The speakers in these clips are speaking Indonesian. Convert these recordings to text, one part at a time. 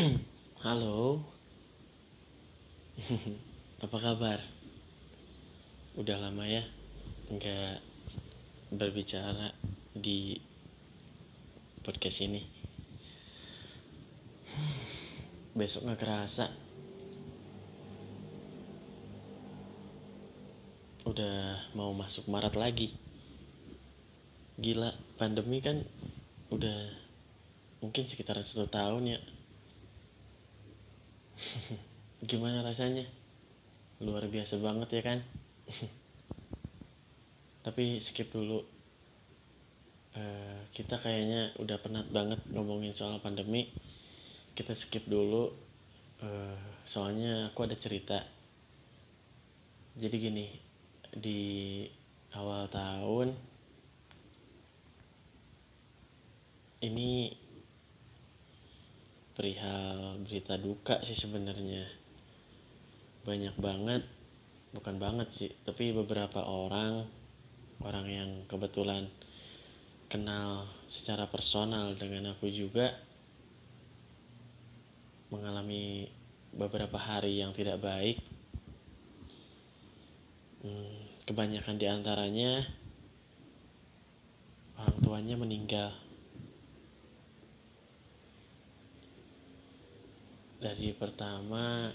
Halo. Apa kabar? Udah lama ya nggak berbicara di podcast ini. Besok nggak kerasa. Udah mau masuk Maret lagi. Gila, pandemi kan udah mungkin sekitar satu tahun ya gimana rasanya? Luar biasa banget ya kan? Tapi skip dulu. Uh, kita kayaknya udah penat banget ngomongin soal pandemi. Kita skip dulu. Uh, soalnya aku ada cerita. Jadi gini di awal tahun ini perihal berita duka sih sebenarnya. Banyak banget bukan banget sih tapi beberapa orang orang yang kebetulan kenal secara personal dengan aku juga mengalami beberapa hari yang tidak baik. Hmm, kebanyakan di antaranya orang tuanya meninggal dari pertama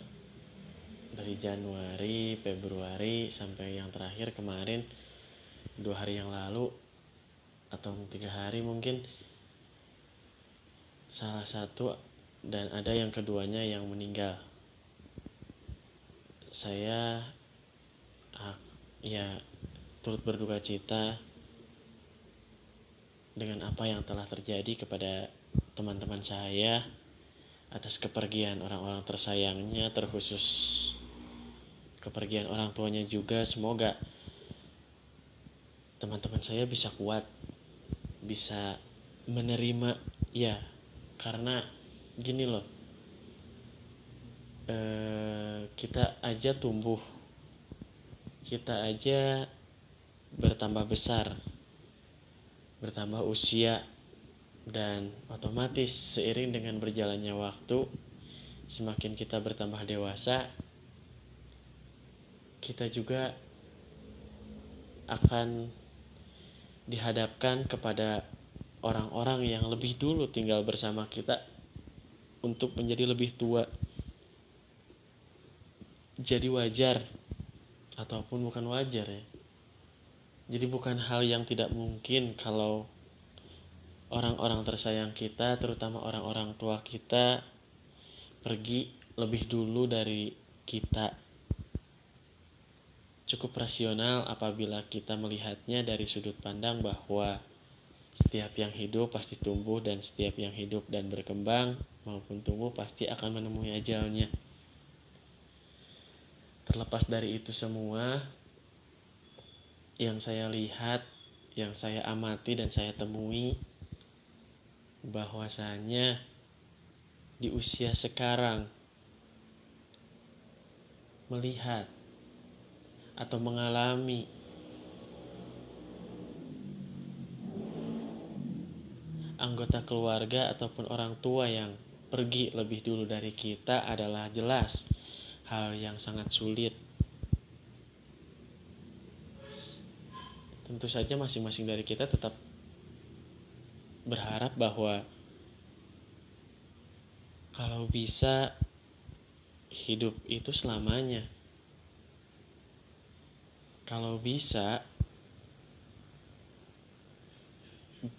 dari Januari, Februari sampai yang terakhir kemarin dua hari yang lalu atau tiga hari mungkin salah satu dan ada yang keduanya yang meninggal. Saya ya turut berduka cita dengan apa yang telah terjadi kepada teman-teman saya atas kepergian orang-orang tersayangnya terkhusus kepergian orang tuanya juga. Semoga teman-teman saya bisa kuat bisa menerima ya karena gini loh eh, kita aja tumbuh kita aja bertambah besar bertambah usia dan otomatis seiring dengan berjalannya waktu semakin kita bertambah dewasa kita juga akan dihadapkan kepada orang-orang yang lebih dulu tinggal bersama kita untuk menjadi lebih tua. Jadi wajar ataupun bukan wajar ya. Jadi bukan hal yang tidak mungkin kalau orang-orang tersayang kita, terutama orang-orang tua kita, pergi lebih dulu dari kita. Cukup rasional apabila kita melihatnya dari sudut pandang bahwa setiap yang hidup pasti tumbuh dan setiap yang hidup dan berkembang maupun tumbuh pasti akan menemui ajalnya. Terlepas dari itu semua, yang saya lihat, yang saya amati dan saya temui bahwasanya di usia sekarang melihat atau mengalami anggota keluarga ataupun orang tua yang pergi lebih dulu dari kita adalah jelas hal yang sangat sulit. Tentu saja masing-masing dari kita tetap berharap bahwa kalau bisa hidup itu selamanya. Kalau bisa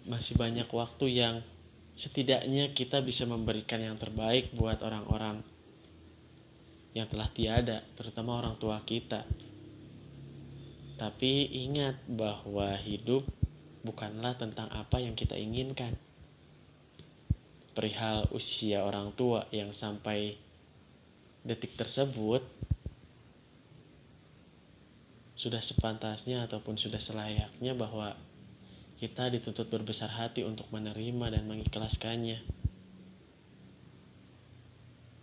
masih banyak waktu yang setidaknya kita bisa memberikan yang terbaik buat orang-orang yang telah tiada, terutama orang tua kita. Tapi ingat bahwa hidup bukanlah tentang apa yang kita inginkan. Perihal usia orang tua yang sampai detik tersebut sudah sepantasnya ataupun sudah selayaknya bahwa kita dituntut berbesar hati untuk menerima dan mengikhlaskannya.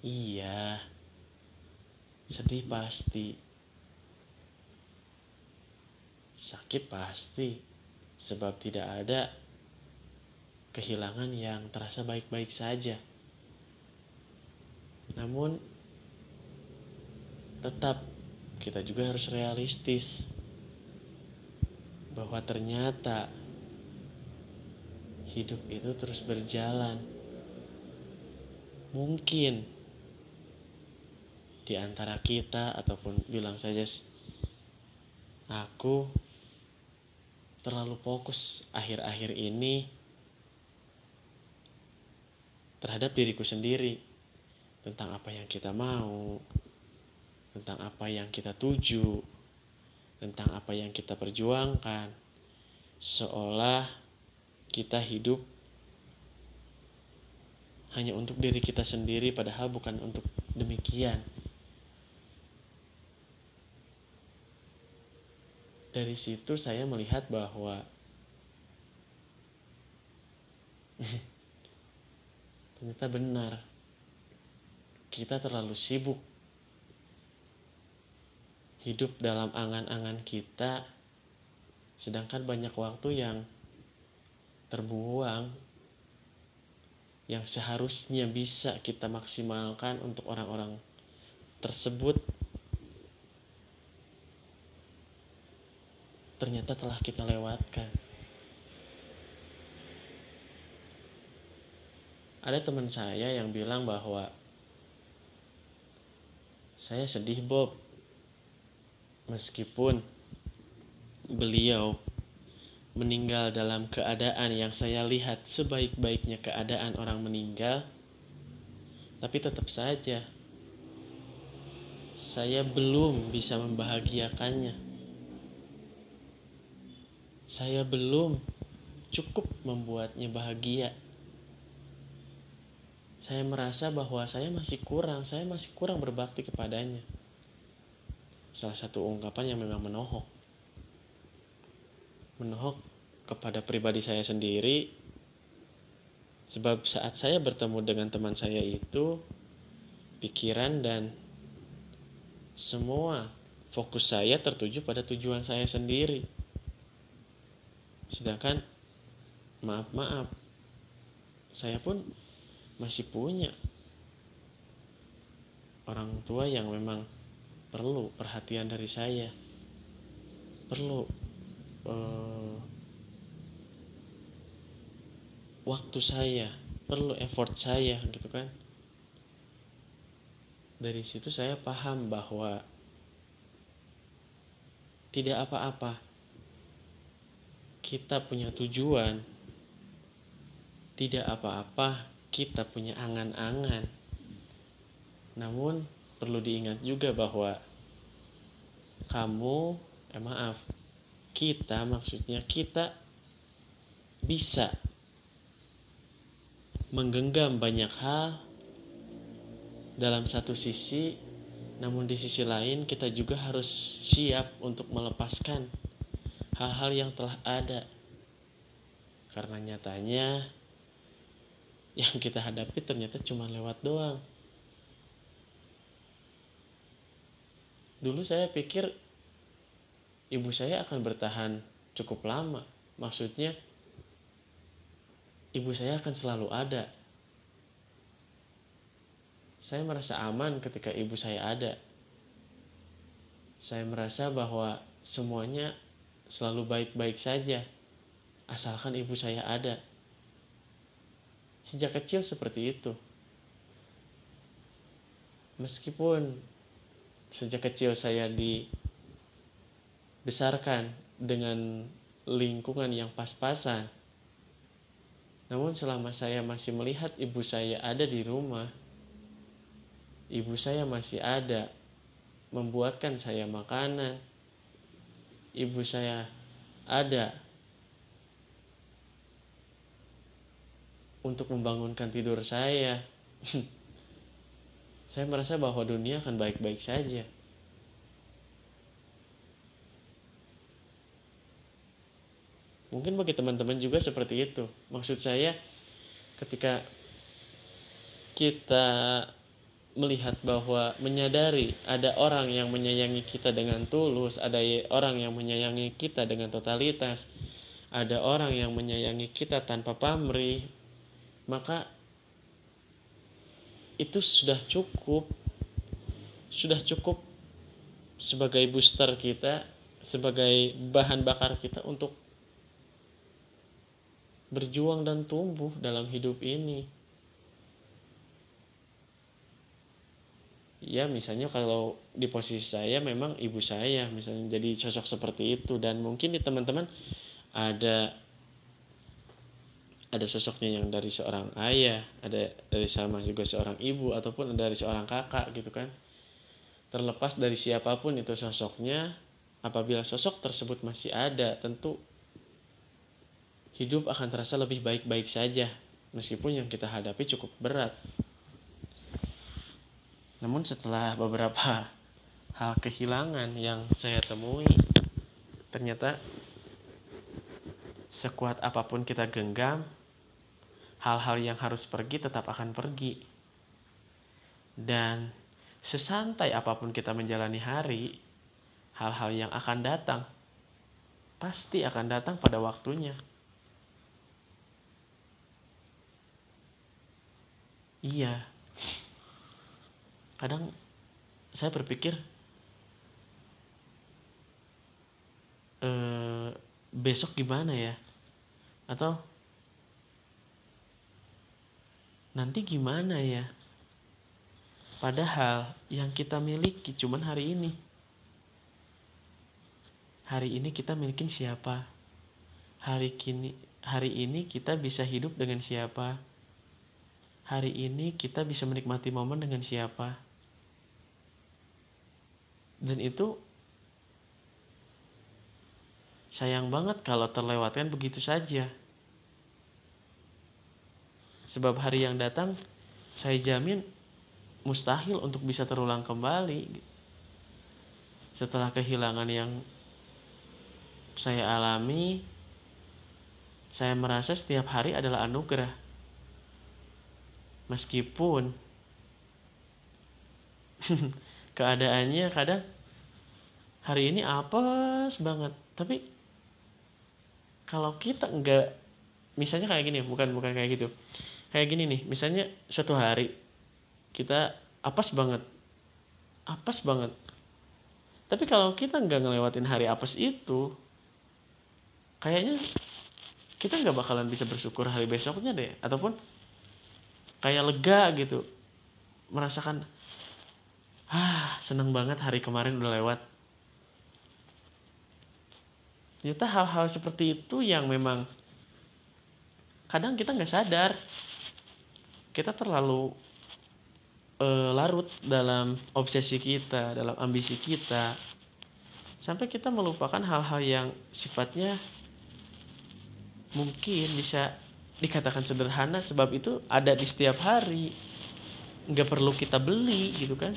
Iya, sedih pasti, sakit pasti sebab tidak ada kehilangan yang terasa baik-baik saja. namun tetap kita juga harus realistis bahwa ternyata hidup itu terus berjalan. Mungkin di antara kita ataupun bilang saja aku terlalu fokus akhir-akhir ini terhadap diriku sendiri tentang apa yang kita mau, tentang apa yang kita tuju, tentang apa yang kita perjuangkan, seolah kita hidup hanya untuk diri kita sendiri, padahal bukan untuk demikian. Dari situ, saya melihat bahwa ternyata benar, kita terlalu sibuk hidup dalam angan-angan kita, sedangkan banyak waktu yang terbuang yang seharusnya bisa kita maksimalkan untuk orang-orang tersebut ternyata telah kita lewatkan. Ada teman saya yang bilang bahwa saya sedih Bob meskipun beliau meninggal dalam keadaan yang saya lihat sebaik-baiknya keadaan orang meninggal, tapi tetap saja saya belum bisa membahagiakannya. Saya belum cukup membuatnya bahagia. Saya merasa bahwa saya masih kurang, saya masih kurang berbakti kepadanya. Salah satu ungkapan yang memang menohok menohok kepada pribadi saya sendiri sebab saat saya bertemu dengan teman saya itu pikiran dan semua fokus saya tertuju pada tujuan saya sendiri sedangkan maaf maaf saya pun masih punya orang tua yang memang perlu perhatian dari saya perlu uh, waktu saya perlu effort saya gitu kan. Dari situ saya paham bahwa tidak apa-apa kita punya tujuan. Tidak apa-apa kita punya angan-angan. Namun perlu diingat juga bahwa kamu eh maaf kita maksudnya kita bisa menggenggam banyak hal dalam satu sisi namun di sisi lain kita juga harus siap untuk melepaskan hal-hal yang telah ada karena nyatanya yang kita hadapi ternyata cuma lewat doang dulu saya pikir ibu saya akan bertahan cukup lama. Maksudnya, ibu saya akan selalu ada. Saya merasa aman ketika ibu saya ada. Saya merasa bahwa semuanya selalu baik-baik saja, asalkan ibu saya ada. Sejak kecil seperti itu. Meskipun sejak kecil saya di besarkan dengan lingkungan yang pas-pasan. Namun selama saya masih melihat ibu saya ada di rumah, ibu saya masih ada membuatkan saya makanan, ibu saya ada untuk membangunkan tidur saya. saya merasa bahwa dunia akan baik-baik saja. Mungkin bagi teman-teman juga seperti itu. Maksud saya ketika kita melihat bahwa menyadari ada orang yang menyayangi kita dengan tulus, ada orang yang menyayangi kita dengan totalitas, ada orang yang menyayangi kita tanpa pamrih, maka itu sudah cukup sudah cukup sebagai booster kita sebagai bahan bakar kita untuk berjuang dan tumbuh dalam hidup ini ya misalnya kalau di posisi saya memang ibu saya misalnya jadi sosok seperti itu. Dan mungkin di teman-teman ada ada sosoknya yang dari seorang ayah ada dari sama juga seorang ibu ataupun dari seorang kakak gitu kan. Terlepas dari siapa pun itu sosoknya apabila sosok tersebut masih ada tentu hidup akan terasa lebih baik-baik saja. Meskipun yang kita hadapi cukup berat namun setelah beberapa hal kehilangan yang saya temui, ternyata sekuat apa pun kita genggam, hal-hal yang harus pergi tetap akan pergi. Dan sesantai apa pun kita menjalani hari, hal-hal yang akan datang pasti akan datang pada waktunya. Iya, kadang saya berpikir eh, besok gimana ya? Atau nanti gimana ya? Padahal yang kita miliki cuman hari ini. Hari ini kita milikin siapa? Hari kini hari ini kita bisa hidup dengan siapa? Hari ini kita bisa menikmati momen dengan siapa dan itu sayang banget kalau terlewatkan begitu saja. Sebab hari yang datang saya jamin mustahil untuk bisa terulang kembali. Setelah kehilangan yang saya alami saya merasa setiap hari adalah anugerah. Meskipun keadaannya kadang hari ini apes banget. Tapi kalau kita enggak misalnya kayak gini bukan bukan kayak gitu. Kayak gini nih misalnya suatu hari kita apes banget. Apes banget. Tapi kalau kita nggak ngelewatin hari apes itu kayaknya kita nggak bakalan bisa bersyukur hari besoknya deh. Ataupun kayak lega gitu. Merasakan ah seneng banget hari kemarin udah lewat ternyata hal-hal seperti itu yang memang kadang kita nggak sadar. Kita terlalu uh, larut dalam obsesi kita dalam ambisi kita. Sampai kita melupakan hal-hal yang sifatnya mungkin bisa dikatakan sederhana sebab itu ada di setiap hari. Nggak perlu kita beli gitu kan.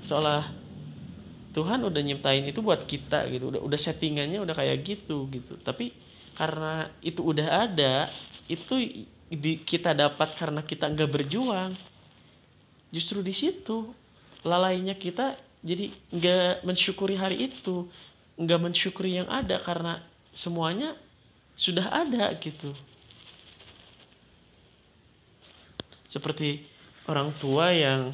Seolah Tuhan udah nyiptain itu buat kita gitu. Udah udah settingannya udah kayak gitu gitu. Tapi karena itu udah ada itu di, kita dapat karena kita nggak berjuang. Justru di situ lalainya kita jadi nggak mensyukuri hari itu nggak mensyukuri yang ada karena semuanya sudah ada gitu. Seperti orang tua yang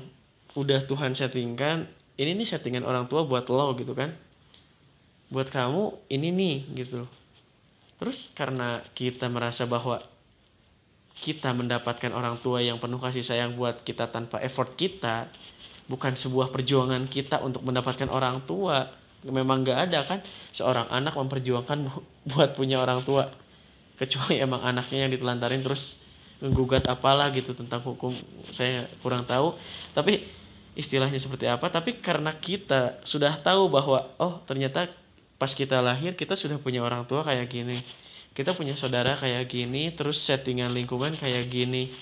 udah Tuhan settingkan ini nih settingan orang tua buat lo gitu kan. Buat kamu ini nih gitu. Terus karena kita merasa bahwa kita mendapatkan orang tua yang penuh kasih sayang buat kita tanpa effort kita bukan sebuah perjuangan kita untuk mendapatkan orang tua. Memang gak ada kan seorang anak memperjuangkan buat punya orang tua. Kecuali emang anaknya yang ditelantarin terus menggugat apalah gitu tentang hukum. Saya kurang tahu. Tapi istilahnya seperti apa tapi karena kita sudah tahu bahwa oh ternyata pas kita lahir kita sudah punya orang tua kayak gini kita punya saudara kayak gini terus settingan lingkungan kayak gini.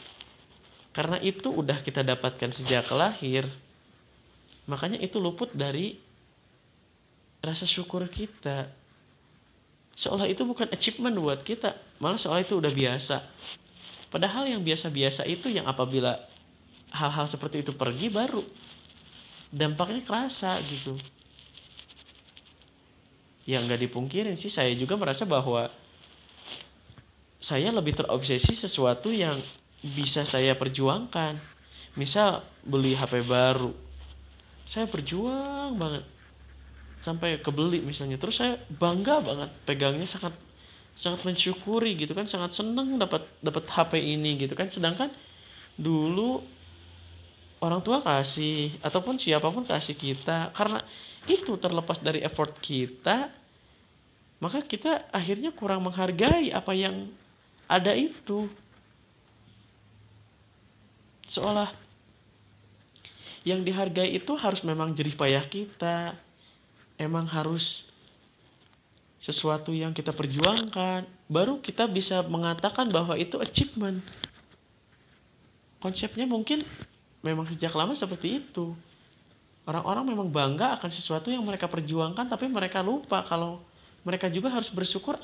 Karena itu udah kita dapatkan sejak lahir makanya itu luput dari rasa syukur kita. Seolah itu bukan achievement buat kita malah seolah itu udah biasa. Padahal yang biasa-biasa itu yang apabila hal-hal seperti itu pergi baru dampaknya kerasa gitu. Yang nggak dipungkirin sih. Saya juga merasa bahwa saya lebih terobsesi sesuatu yang bisa saya perjuangkan. Misal beli HP baru. Saya berjuang banget. Sampai kebeli misalnya. Terus saya bangga banget. Pegangnya sangat sangat mensyukuri gitu kan. Sangat seneng dapat dapat HP ini gitu kan. Sedangkan dulu orang tua kasih ataupun siapa pun kasih kita. Karena itu terlepas dari effort kita maka kita akhirnya kurang menghargai apa yang ada itu. Seolah yang dihargai itu harus memang jerih payah kita. Emang harus sesuatu yang kita perjuangkan. Baru kita bisa mengatakan bahwa itu achievement. Konsepnya mungkin memang sejak lama seperti itu. Orang-orang memang bangga akan sesuatu yang mereka perjuangkan tapi mereka lupa kalau mereka juga harus bersyukur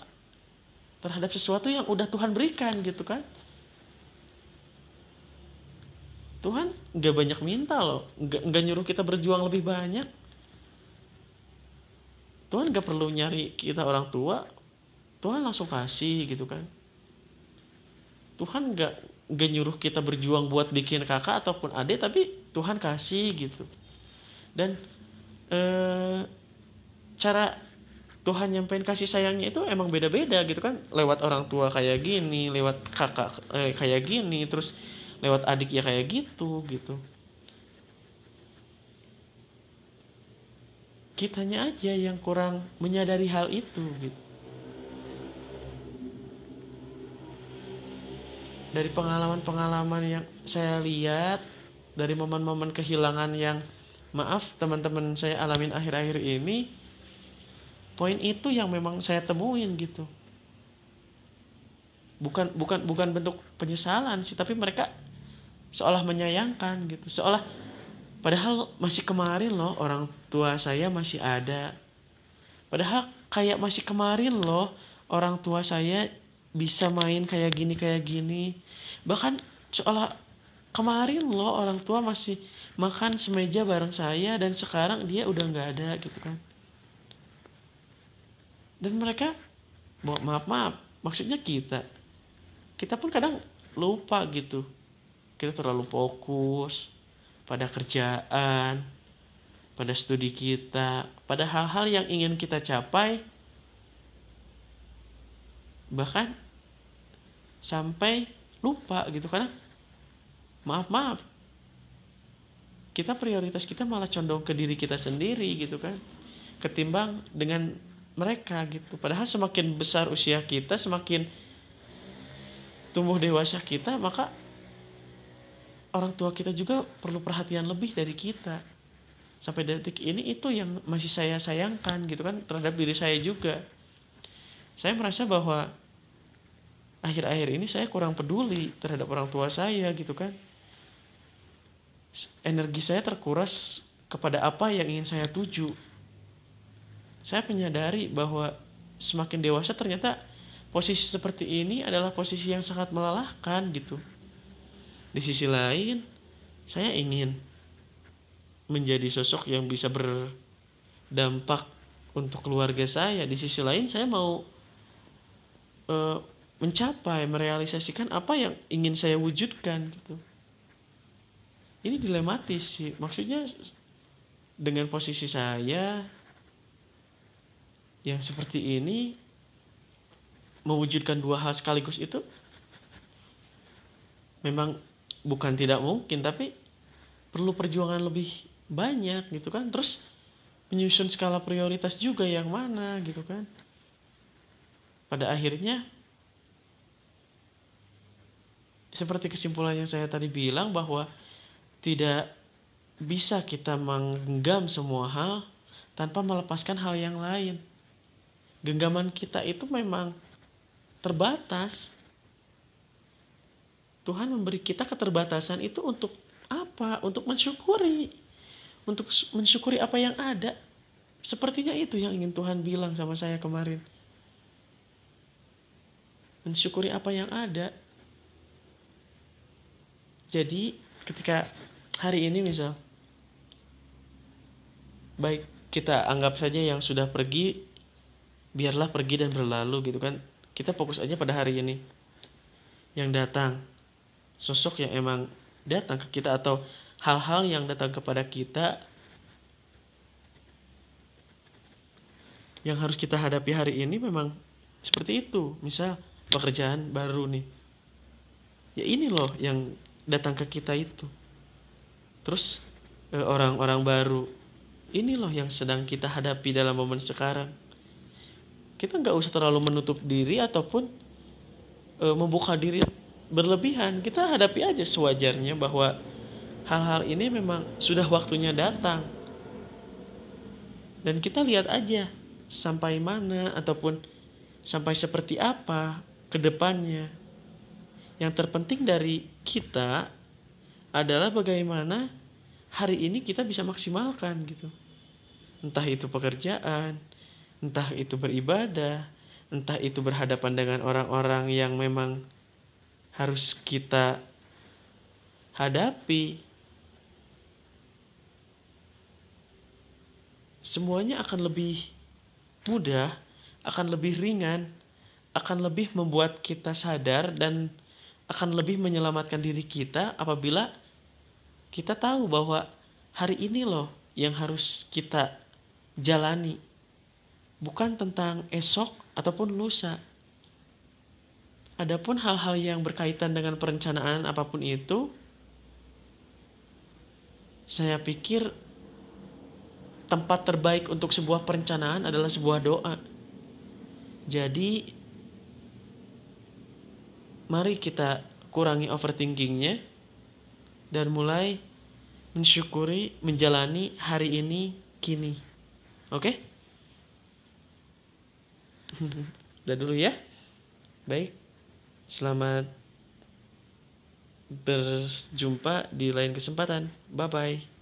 terhadap sesuatu yang udah Tuhan berikan gitu kan? Tuhan nggak banyak minta loh. Nggak nyuruh kita berjuang lebih banyak. Tuhan gak perlu nyari kita orang tua. Tuhan langsung kasih gitu kan? Tuhan gak, gak nyuruh kita berjuang buat bikin kakak ataupun adik tapi Tuhan kasih gitu. Dan eh, cara Tuhan nyampein kasih sayangnya itu emang beda-beda gitu kan. Lewat orang tua kayak gini lewat kakak eh, kayak gini terus lewat adik ya kayak gitu gitu. Kitanya aja yang kurang menyadari hal itu gitu. Dari pengalaman-pengalaman yang saya lihat, dari momen-momen kehilangan yang maaf teman-teman saya alamin akhir-akhir ini, poin itu yang memang saya temuin gitu. Bukan bukan bukan bentuk penyesalan sih, tapi mereka seolah menyayangkan gitu, seolah Padahal masih kemarin loh orang tua saya masih ada. Padahal kayak masih kemarin loh orang tua saya bisa main kayak gini kayak gini. Bahkan seolah kemarin loh orang tua masih makan semeja bareng saya dan sekarang dia udah nggak ada gitu kan. Dan mereka maaf maaf maksudnya kita kita pun kadang lupa gitu kita terlalu fokus pada kerjaan, pada studi kita, pada hal-hal yang ingin kita capai, bahkan sampai lupa gitu. Karena maaf maaf. Kita prioritas kita malah condong ke diri kita sendiri gitu kan. Ketimbang dengan mereka gitu. Padahal semakin besar usia kita semakin tumbuh dewasa kita maka orang tua kita juga perlu perhatian lebih dari kita. Sampai detik ini itu yang masih saya sayangkan gitu kan terhadap diri saya juga. Saya merasa bahwa akhir-akhir ini saya kurang peduli terhadap orang tua saya gitu kan. Energi saya terkuras kepada apa yang ingin saya tuju. Saya menyadari bahwa semakin dewasa ternyata posisi seperti ini adalah posisi yang sangat melelahkan gitu. Di sisi lain saya ingin menjadi sosok yang bisa berdampak untuk keluarga saya. Di sisi lain saya mau uh, mencapai merealisasikan apa yang ingin saya wujudkan gitu. Ini dilematis sih. Maksudnya dengan posisi saya yang seperti ini mewujudkan dua hal sekaligus itu memang bukan tidak mungkin tapi perlu perjuangan lebih banyak gitu kan. Terus menyusun skala prioritas juga yang mana gitu kan. Pada akhirnya seperti kesimpulan yang saya tadi bilang bahwa tidak bisa kita menggenggam semua hal tanpa melepaskan hal yang lain. Genggaman kita itu memang terbatas. Tuhan memberi kita keterbatasan itu untuk apa? Untuk mensyukuri. Untuk mensyukuri apa yang ada. Sepertinya itu yang ingin Tuhan bilang sama saya kemarin. Mensyukuri apa yang ada. Jadi ketika hari ini misal baik kita anggap saja yang sudah pergi biarlah pergi dan berlalu gitu kan kita fokus aja pada hari ini yang datang sosok yang emang datang ke kita atau hal-hal yang datang kepada kita yang harus kita hadapi hari ini memang seperti itu. Misal pekerjaan baru nih. Ya ini loh yang datang ke kita itu. Terus eh, orang-orang baru. Ini loh yang sedang kita hadapi dalam momen sekarang. Kita nggak usah terlalu menutup diri ataupun e, membuka diri berlebihan. Kita hadapi aja sewajarnya bahwa hal-hal ini memang sudah waktunya datang. Dan kita lihat aja sampai mana ataupun sampai seperti apa ke depannya. Yang terpenting dari kita adalah bagaimana hari ini kita bisa maksimalkan gitu. Entah itu pekerjaan, entah itu beribadah, entah itu berhadapan dengan orang-orang yang memang harus kita hadapi. Semuanya akan lebih mudah, akan lebih ringan, akan lebih membuat kita sadar dan akan lebih menyelamatkan diri kita apabila kita tahu bahwa hari ini loh yang harus kita jalani. Bukan tentang esok ataupun lusa. Adapun hal-hal yang berkaitan dengan perencanaan apa pun itu, saya pikir tempat terbaik untuk sebuah perencanaan adalah sebuah doa. Jadi, mari kita kurangi overthinkingnya dan mulai mensyukuri menjalani hari ini kini. Oke? Okay? Udah dulu ya. Baik. Selamat berjumpa di lain kesempatan. Bye bye.